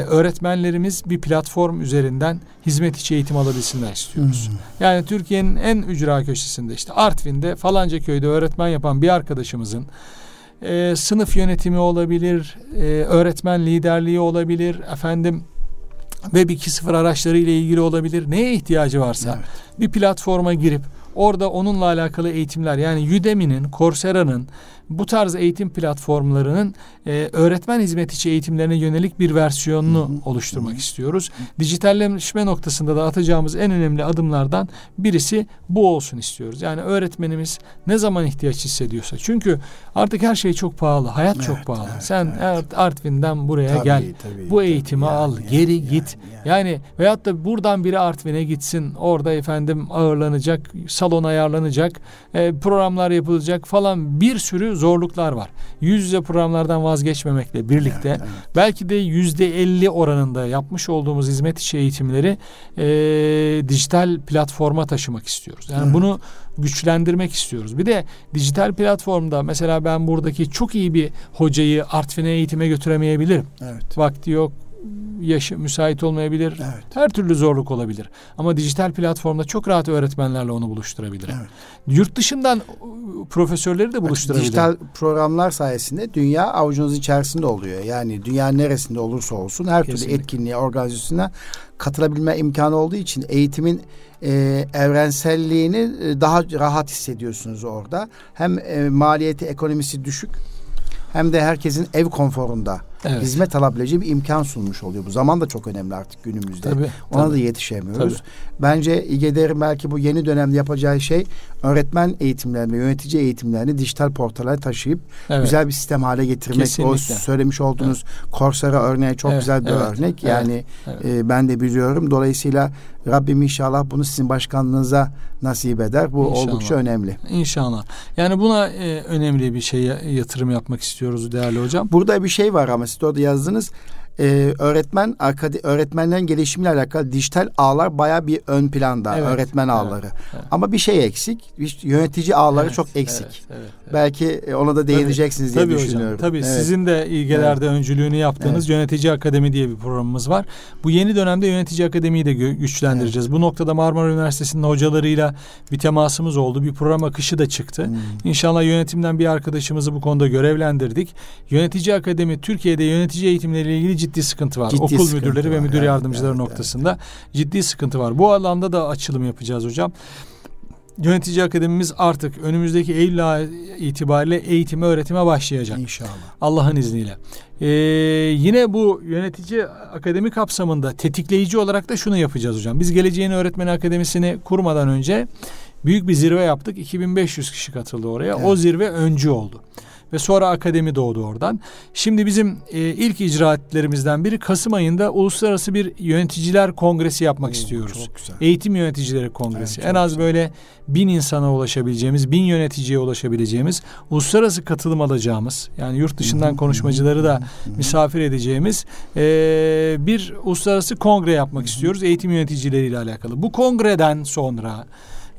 öğretmenlerimiz bir platform üzerinden hizmet içi eğitim alabilsinler istiyoruz. Hmm. Yani Türkiye'nin en ücra köşesinde işte Artvin'de falanca köyde öğretmen yapan bir arkadaşımızın e, sınıf yönetimi olabilir, e, öğretmen liderliği olabilir, efendim Web 2.0 araçları ile ilgili olabilir. Neye ihtiyacı varsa evet. bir platforma girip orada onunla alakalı eğitimler yani Udemy'nin, Coursera'nın bu tarz eğitim platformlarının e, öğretmen hizmet içi eğitimlerine yönelik bir versiyonunu hı hı. oluşturmak hı hı. istiyoruz. Dijitalleşme noktasında da atacağımız en önemli adımlardan birisi bu olsun istiyoruz. Yani öğretmenimiz ne zaman ihtiyaç hissediyorsa. Çünkü artık her şey çok pahalı. Hayat evet, çok pahalı. Evet, Sen evet. Artvin'den buraya tabii, gel. Tabii, bu eğitimi tabii, al. Yani, geri yani, git. Yani, yani veyahut da buradan biri Artvin'e gitsin. Orada efendim ağırlanacak, salon ayarlanacak, e, programlar yapılacak falan bir sürü zorluklar var. Yüz yüze programlardan vazgeçmemekle birlikte evet, evet. belki de yüzde elli oranında yapmış olduğumuz hizmet içi eğitimleri e, dijital platforma taşımak istiyoruz. Yani evet. bunu güçlendirmek istiyoruz. Bir de dijital platformda mesela ben buradaki çok iyi bir hocayı Artvin'e eğitime götüremeyebilirim. Evet. Vakti yok, yaşı müsait olmayabilir. Evet. Her türlü zorluk olabilir. Ama dijital platformda çok rahat öğretmenlerle onu buluşturabilirim. Evet. Yurt dışından profesörleri de buluşturabilirim. Dijital programlar sayesinde dünya avucunuz içerisinde oluyor. Yani dünya neresinde olursa olsun her Kesinlikle. türlü etkinliğe, organizasyona katılabilme imkanı olduğu için eğitimin e, evrenselliğini e, daha rahat hissediyorsunuz orada. Hem e, maliyeti, ekonomisi düşük hem de herkesin ev konforunda evet. hizmet alabileceği bir imkan sunmuş oluyor. Bu zaman da çok önemli artık günümüzde. Tabii, Ona tabii. da yetişemiyoruz. Tabii. Bence İGEDER'in belki bu yeni dönemde yapacağı şey öğretmen eğitimlerini, yönetici eğitimlerini dijital portala taşıyıp evet. güzel bir sistem hale getirmek. Kesinlikle. O söylemiş olduğunuz evet. Coursera örneği çok evet, güzel bir evet, örnek. Yani evet, evet. E, ben de biliyorum. Dolayısıyla Rabbim inşallah bunu sizin başkanlığınıza nasip eder. Bu inşallah. oldukça önemli. İnşallah. Yani buna e, önemli bir şey yatırım yapmak istiyoruz değerli hocam. Burada bir şey var ama orada yazdınız e, öğretmen akade, öğretmenlerin gelişimiyle alakalı dijital ağlar baya bir ön planda evet, öğretmen evet, ağları. Evet. Ama bir şey eksik. Yönetici ağları evet, çok eksik. Evet, evet, evet. Belki e, ona da değineceksiniz tabii, diye tabii düşünüyorum. Hocam, tabii evet. sizin de ilgelerde evet. öncülüğünü yaptığınız evet. Yönetici Akademi diye bir programımız var. Bu yeni dönemde Yönetici Akademi'yi de güçlendireceğiz. Evet. Bu noktada Marmara Üniversitesi'nin hocalarıyla bir temasımız oldu. Bir program akışı da çıktı. Hmm. İnşallah yönetimden bir arkadaşımızı bu konuda görevlendirdik. Yönetici Akademi Türkiye'de yönetici eğitimleriyle ilgili ciddi sıkıntı var. Ciddi Okul sıkıntı müdürleri var. ve müdür evet, yardımcıları evet, noktasında evet. ciddi sıkıntı var. Bu alanda da açılım yapacağız hocam. Yönetici Akademimiz artık önümüzdeki Eylül itibariyle eğitime öğretime başlayacak. İnşallah. Allah'ın izniyle. Ee, yine bu yönetici akademi kapsamında tetikleyici olarak da şunu yapacağız hocam. Biz Geleceğin Öğretmeni Akademisi'ni kurmadan önce büyük bir zirve yaptık. 2500 kişi katıldı oraya. Evet. O zirve öncü oldu ve sonra akademi doğdu oradan. Şimdi bizim e, ilk icraatlerimizden biri Kasım ayında uluslararası bir yöneticiler kongresi yapmak Oo, istiyoruz. Çok güzel. Eğitim yöneticileri kongresi. Evet, en az güzel. böyle bin insana ulaşabileceğimiz, bin yöneticiye ulaşabileceğimiz, uluslararası katılım alacağımız, yani yurt dışından konuşmacıları da misafir edeceğimiz e, bir uluslararası kongre yapmak istiyoruz eğitim yöneticileriyle alakalı. Bu kongreden sonra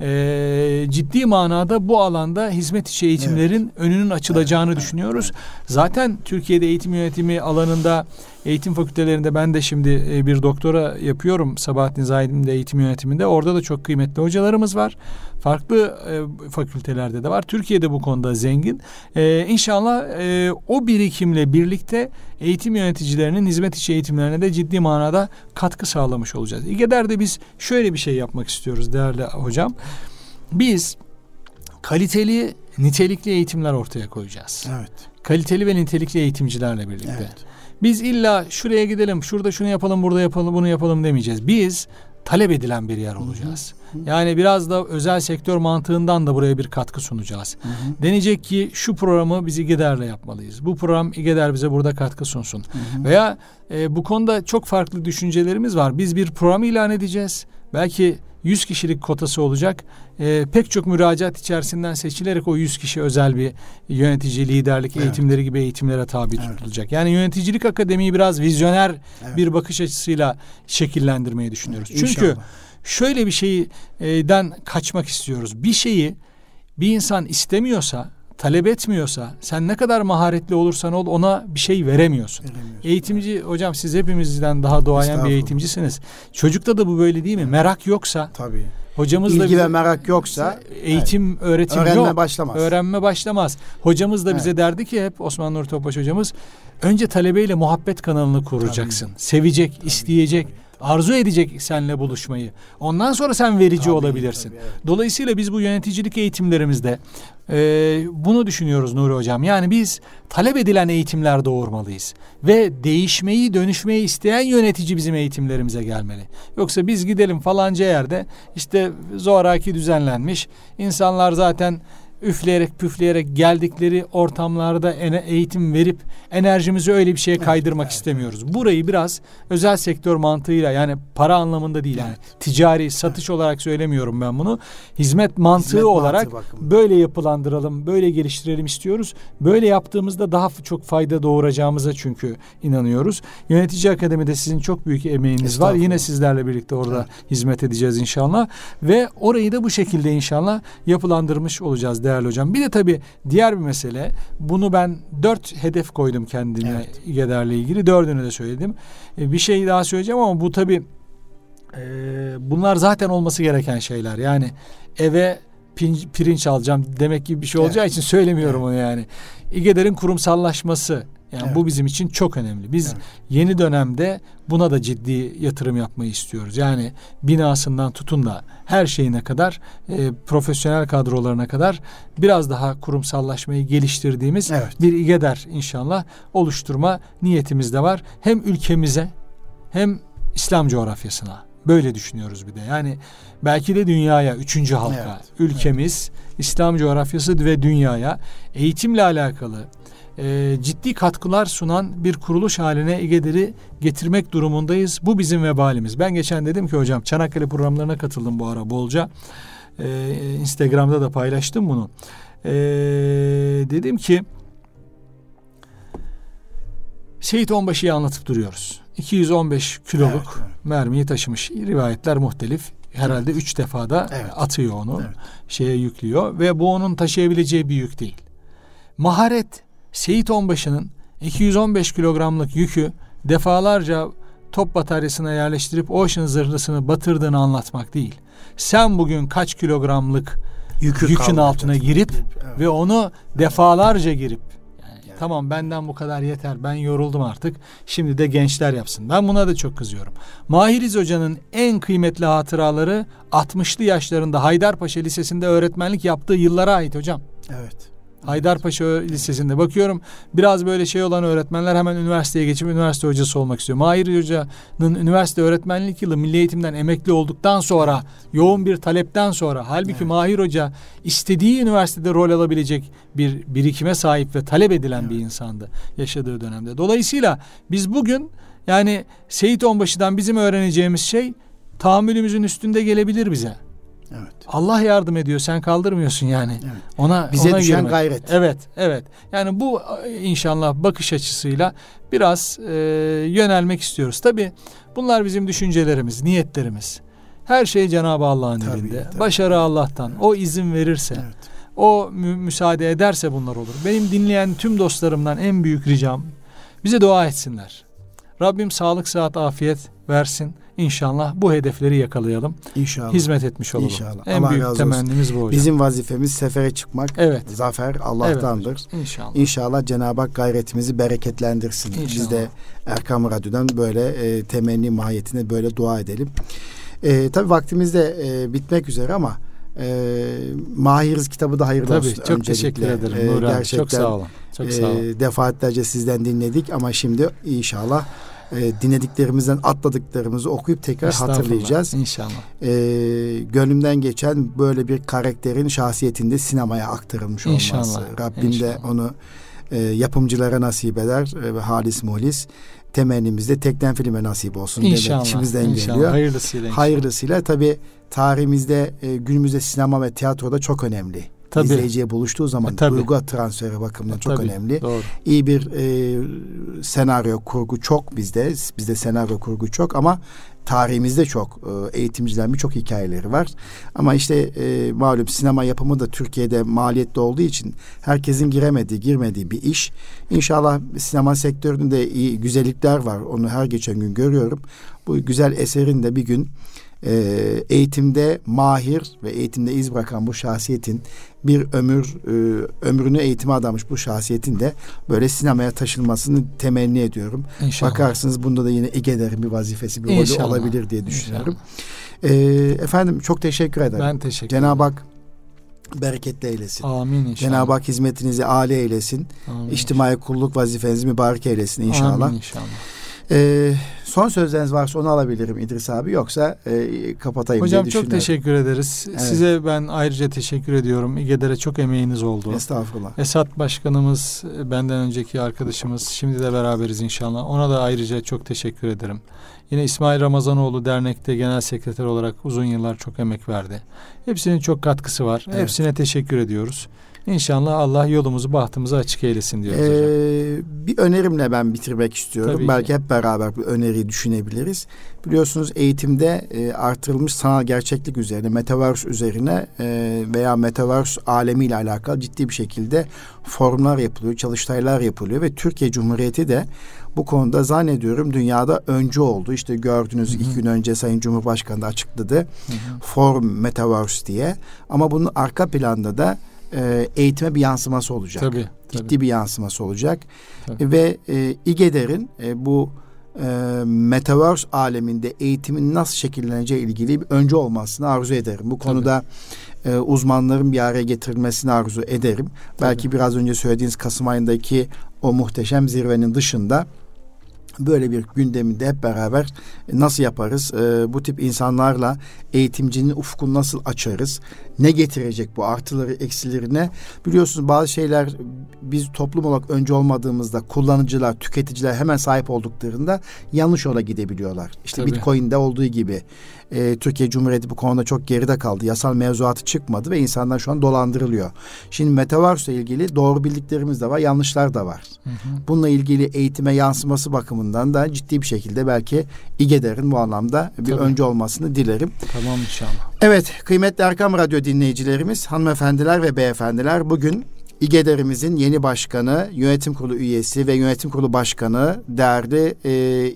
e, ciddi manada bu alanda hizmet içi eğitimlerin evet. önünün açılacağını evet. düşünüyoruz. Zaten Türkiye'de eğitim yönetimi alanında eğitim fakültelerinde ben de şimdi e, bir doktora yapıyorum Sabahattin Zahid'in de eğitim yönetiminde. Orada da çok kıymetli hocalarımız var. Farklı e, fakültelerde de var. Türkiye'de bu konuda zengin. E, inşallah e, o birikimle birlikte eğitim yöneticilerinin hizmet içi eğitimlerine de ciddi manada katkı sağlamış olacağız. İGEDER'de biz şöyle bir şey yapmak istiyoruz değerli hocam. Biz kaliteli, nitelikli eğitimler ortaya koyacağız. Evet. Kaliteli ve nitelikli eğitimcilerle birlikte. Evet. Biz illa şuraya gidelim, şurada şunu yapalım, burada yapalım, bunu yapalım demeyeceğiz. Biz talep edilen bir yer olacağız. Hı hı. Yani biraz da özel sektör mantığından da buraya bir katkı sunacağız. Hı hı. Denecek ki şu programı biz İGEDER'le yapmalıyız. Bu program İGEDER bize burada katkı sunsun. Hı hı. Veya e, bu konuda çok farklı düşüncelerimiz var. Biz bir program ilan edeceğiz. Belki 100 kişilik kotası olacak. E, pek çok müracaat içerisinden seçilerek o 100 kişi özel bir yönetici, liderlik evet. eğitimleri gibi eğitimlere tabi evet. tutulacak. Yani yöneticilik akademiyi biraz vizyoner evet. bir bakış açısıyla şekillendirmeyi düşünüyoruz. Evet, Çünkü şöyle bir şeyden kaçmak istiyoruz. Bir şeyi bir insan istemiyorsa talep etmiyorsa sen ne kadar maharetli olursan ol ona bir şey veremiyorsun. Eğitimci hocam siz hepimizden daha doğayan bir eğitimcisiniz. Çocukta da bu böyle değil mi? Merak yoksa. Tabii. Hocamız İlgi bize, ve merak yoksa eğitim, evet, öğretim öğrenme yok. başlamaz. Öğrenme başlamaz. Hocamız da evet. bize derdi ki hep Osman Nur Topbaş hocamız önce talebeyle muhabbet kanalını kuracaksın. Tabii. Sevecek, tabii, isteyecek. Tabii arzu edecek seninle buluşmayı. Ondan sonra sen verici tabii, olabilirsin. Tabii, evet. Dolayısıyla biz bu yöneticilik eğitimlerimizde e, bunu düşünüyoruz Nuri Hocam. Yani biz talep edilen eğitimler doğurmalıyız. Ve değişmeyi, dönüşmeyi isteyen yönetici bizim eğitimlerimize gelmeli. Yoksa biz gidelim falanca yerde işte zoraki düzenlenmiş. insanlar zaten üfleyerek püfleyerek geldikleri ortamlarda eğitim verip enerjimizi öyle bir şeye kaydırmak evet, istemiyoruz. Evet. Burayı biraz özel sektör mantığıyla yani para anlamında değil yani ticari satış evet. olarak söylemiyorum ben bunu. Hizmet mantığı Hizmet olarak mantığı böyle yapılandıralım, böyle geliştirelim istiyoruz. Böyle yaptığımızda daha çok fayda doğuracağımıza çünkü inanıyoruz. Yönetici Akademi'de sizin çok büyük emeğiniz var. Yine sizlerle birlikte orada evet. hizmet edeceğiz inşallah ve orayı da bu şekilde inşallah yapılandırmış olacağız değerli hocam. Bir de tabii diğer bir mesele bunu ben dört hedef koydum kendime evet. İGEDER'le ilgili. Dördünü de söyledim. E, bir şey daha söyleyeceğim ama bu tabii e, bunlar zaten olması gereken şeyler. Yani eve pirinç alacağım demek gibi bir şey olacağı evet. için söylemiyorum evet. onu yani. İGEDER'in kurumsallaşması yani evet. bu bizim için çok önemli. Biz evet. yeni dönemde buna da ciddi yatırım yapmayı istiyoruz. Yani binasından tutun da her şeyine kadar e, profesyonel kadrolarına kadar biraz daha kurumsallaşmayı geliştirdiğimiz evet. bir İGEDER inşallah oluşturma niyetimiz de var. Hem ülkemize hem İslam coğrafyasına böyle düşünüyoruz bir de. Yani belki de dünyaya, üçüncü halka, evet. ülkemiz, evet. İslam coğrafyası ve dünyaya eğitimle alakalı e, ciddi katkılar sunan bir kuruluş haline İGEDER'i getirmek durumundayız. Bu bizim vebalimiz. Ben geçen dedim ki hocam Çanakkale programlarına katıldım bu ara bolca. E, Instagram'da da paylaştım bunu. E, dedim ki Seyit Onbaşı'yı anlatıp duruyoruz. 215 kiloluk evet, evet. mermiyi taşımış. Rivayetler muhtelif. Herhalde üç defada evet. atıyor onu. Evet. Şeye yüklüyor ve bu onun taşıyabileceği bir yük değil. Maharet Seyit Onbaşı'nın 215 kilogramlık yükü defalarca top bataryasına yerleştirip Ocean zırhlısını batırdığını anlatmak değil. Sen bugün kaç kilogramlık Yükü yükün altına girip evet. ve onu defalarca girip yani tamam benden bu kadar yeter ben yoruldum artık şimdi de gençler yapsın. Ben buna da çok kızıyorum. Mahiriz Hoca'nın en kıymetli hatıraları 60'lı yaşlarında Haydarpaşa Lisesi'nde öğretmenlik yaptığı yıllara ait hocam. Evet. Haydarpaşa Lisesi'nde bakıyorum biraz böyle şey olan öğretmenler hemen üniversiteye geçip üniversite hocası olmak istiyor. Mahir Hoca'nın üniversite öğretmenlik yılı milli eğitimden emekli olduktan sonra yoğun bir talepten sonra halbuki evet. Mahir Hoca istediği üniversitede rol alabilecek bir birikime sahip ve talep edilen evet. bir insandı yaşadığı dönemde. Dolayısıyla biz bugün yani Seyit Onbaşı'dan bizim öğreneceğimiz şey tahammülümüzün üstünde gelebilir bize. Evet. Allah yardım ediyor sen kaldırmıyorsun yani. Evet. Ona bize ona düşen girmek. gayret. Evet, evet. Yani bu inşallah bakış açısıyla biraz e, yönelmek istiyoruz. Tabi bunlar bizim düşüncelerimiz, niyetlerimiz. Her şey Cenab-ı Allah'ın elinde. Tabii. Başarı Allah'tan. Evet. O izin verirse. Evet. O mü- müsaade ederse bunlar olur. Benim dinleyen tüm dostlarımdan en büyük ricam bize dua etsinler. Rabbim sağlık, sıhhat, afiyet versin. İnşallah bu hedefleri yakalayalım. İnşallah. Hizmet etmiş olalım. İnşallah. En Allah büyük temennimiz bu hocam. Bizim vazifemiz sefere çıkmak. Evet. Zafer Allah'tandır. Evet, İnşallah. İnşallah Cenab-ı Hak gayretimizi bereketlendirsin. İnşallah. Biz de Erkam Radyo'dan böyle e, temenni mahiyetine böyle dua edelim. E, tabii vaktimiz de e, bitmek üzere ama e, Mahiriz kitabı da hayırlı Tabii, olsun. Çok Öncelikle, teşekkür ederim. E, gerçekten, çok sağ olun. Çok sağ olun. E, defaatlerce sizden dinledik ama şimdi inşallah e, dinlediklerimizden atladıklarımızı okuyup tekrar hatırlayacağız. İnşallah. E, gönlümden geçen böyle bir karakterin şahsiyetinde sinemaya aktarılmış olması. İnşallah. Rabbim İnşallah. de onu e, yapımcılara nasip eder e, ve halis muhlis temennimiz de tekten filme nasip olsun İnşallah. demek içimizden İnşallah. geliyor. Hayırlısıyla. Inşallah. Hayırlısıyla tabi tarihimizde e, günümüzde sinema ve tiyatroda çok önemli. Tabii. izleyiciye buluştuğu zaman e, tabii. duygu transferi bakımından e, çok tabii. önemli. Doğru. İyi bir e, senaryo kurgu çok bizde. Bizde senaryo kurgu çok ama tarihimizde çok e, eğitimcilerin birçok hikayeleri var. Ama işte e, malum sinema yapımı da Türkiye'de maliyetli olduğu için herkesin giremediği, girmediği bir iş. İnşallah sinema sektöründe iyi güzellikler var. Onu her geçen gün görüyorum. Bu güzel eserin de bir gün e, eğitimde mahir ve eğitimde iz bırakan bu şahsiyetin bir ömür e, ömrünü eğitime adamış bu şahsiyetin de böyle sinemaya taşınmasını temenni ediyorum. İnşallah. Bakarsınız bunda da yine Ege'lerin bir vazifesi bir rolü olabilir diye düşünüyorum. E, efendim çok teşekkür ederim. Ben teşekkür ederim. Cenab-ı Hak bereketli eylesin. Amin inşallah. Cenab-ı Hak hizmetinizi âli eylesin. Amin İçtimai kulluk vazifenizi mübarek eylesin inşallah. Amin inşallah. Ee, son sözleriniz varsa onu alabilirim İdris abi. Yoksa e, kapatayım Hocam diye çok teşekkür ederiz. Evet. Size ben ayrıca teşekkür ediyorum. İGEDER'e çok emeğiniz oldu. Estağfurullah. Esat Başkanımız, benden önceki arkadaşımız. Şimdi de beraberiz inşallah. Ona da ayrıca çok teşekkür ederim. Yine İsmail Ramazanoğlu dernekte genel sekreter olarak uzun yıllar çok emek verdi. Hepsinin çok katkısı var. Evet. Hepsine teşekkür ediyoruz. İnşallah Allah yolumuzu bahtımızı açık eylesin diyoruz ee, hocam. Bir önerimle ben bitirmek istiyorum. Tabii Belki ki. hep beraber bir öneriyi düşünebiliriz. Biliyorsunuz eğitimde e, artırılmış sanal gerçeklik üzerine, metaverse üzerine e, veya metaverse alemiyle alakalı ciddi bir şekilde forumlar yapılıyor, çalıştaylar yapılıyor ve Türkiye Cumhuriyeti de bu konuda zannediyorum dünyada öncü oldu. İşte gördünüz hı hı. iki gün önce Sayın Cumhurbaşkanı da açıkladı. Hı hı. Forum Metaverse diye. Ama bunun arka planda da e, eğitime bir yansıması olacak. Tabii, tabii. Ciddi bir yansıması olacak. Tabii. Ve e, İGEDER'in e, bu e, Metaverse aleminde eğitimin nasıl şekilleneceği ilgili bir önce olmasını arzu ederim. Bu konuda e, uzmanların bir araya getirilmesini arzu ederim. Tabii. Belki biraz önce söylediğiniz Kasım ayındaki o muhteşem zirvenin dışında böyle bir gündeminde hep beraber nasıl yaparız? E, bu tip insanlarla eğitimcinin ufkunu nasıl açarız? Ne getirecek bu artıları eksilerine? Biliyorsunuz bazı şeyler biz toplum olarak önce olmadığımızda kullanıcılar, tüketiciler hemen sahip olduklarında yanlış yola gidebiliyorlar. İşte Tabii. Bitcoin'de olduğu gibi e, Türkiye Cumhuriyeti bu konuda çok geride kaldı. Yasal mevzuatı çıkmadı ve insanlar şu an dolandırılıyor. Şimdi Metaverse ile ilgili doğru bildiklerimiz de var, yanlışlar da var. Hı hı. Bununla ilgili eğitime yansıması bakımından da ciddi bir şekilde belki İGEDER'in bu anlamda bir Tabii. önce olmasını dilerim. Tamam inşallah. Evet, kıymetli Erkam Radyo dinleyicilerimiz, hanımefendiler ve beyefendiler bugün İGEDER'imizin yeni başkanı, yönetim kurulu üyesi ve yönetim kurulu başkanı değerli e,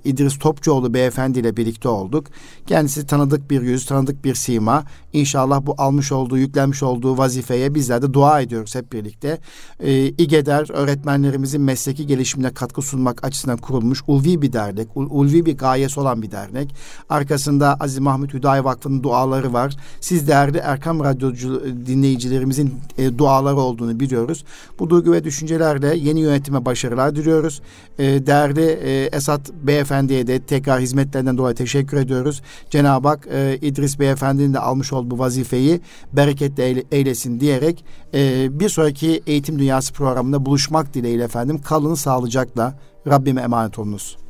İdris Topçuoğlu beyefendi ile birlikte olduk. Kendisi tanıdık bir yüz, tanıdık bir sima. İnşallah bu almış olduğu, yüklenmiş olduğu vazifeye bizler de dua ediyoruz hep birlikte. E, İGEDER öğretmenlerimizin mesleki gelişimine katkı sunmak açısından kurulmuş ulvi bir dernek, ulvi bir gayesi olan bir dernek. Arkasında Aziz Mahmut Hüdayi Vakfı'nın duaları var. Siz değerli Erkam Radyocu dinleyicilerimizin e, duaları olduğunu biliyoruz. Bu duygu ve düşüncelerle yeni yönetime başarılar diliyoruz. E, değerli e, Esat Beyefendi'ye de tekrar hizmetlerinden dolayı teşekkür ediyoruz. Cenab-ı Hak e, İdris Beyefendi'nin de almış olduğu bu vazifeyi bereketle eylesin diyerek e, bir sonraki Eğitim Dünyası programında buluşmak dileğiyle efendim. Kalın sağlıcakla Rabbime emanet olunuz.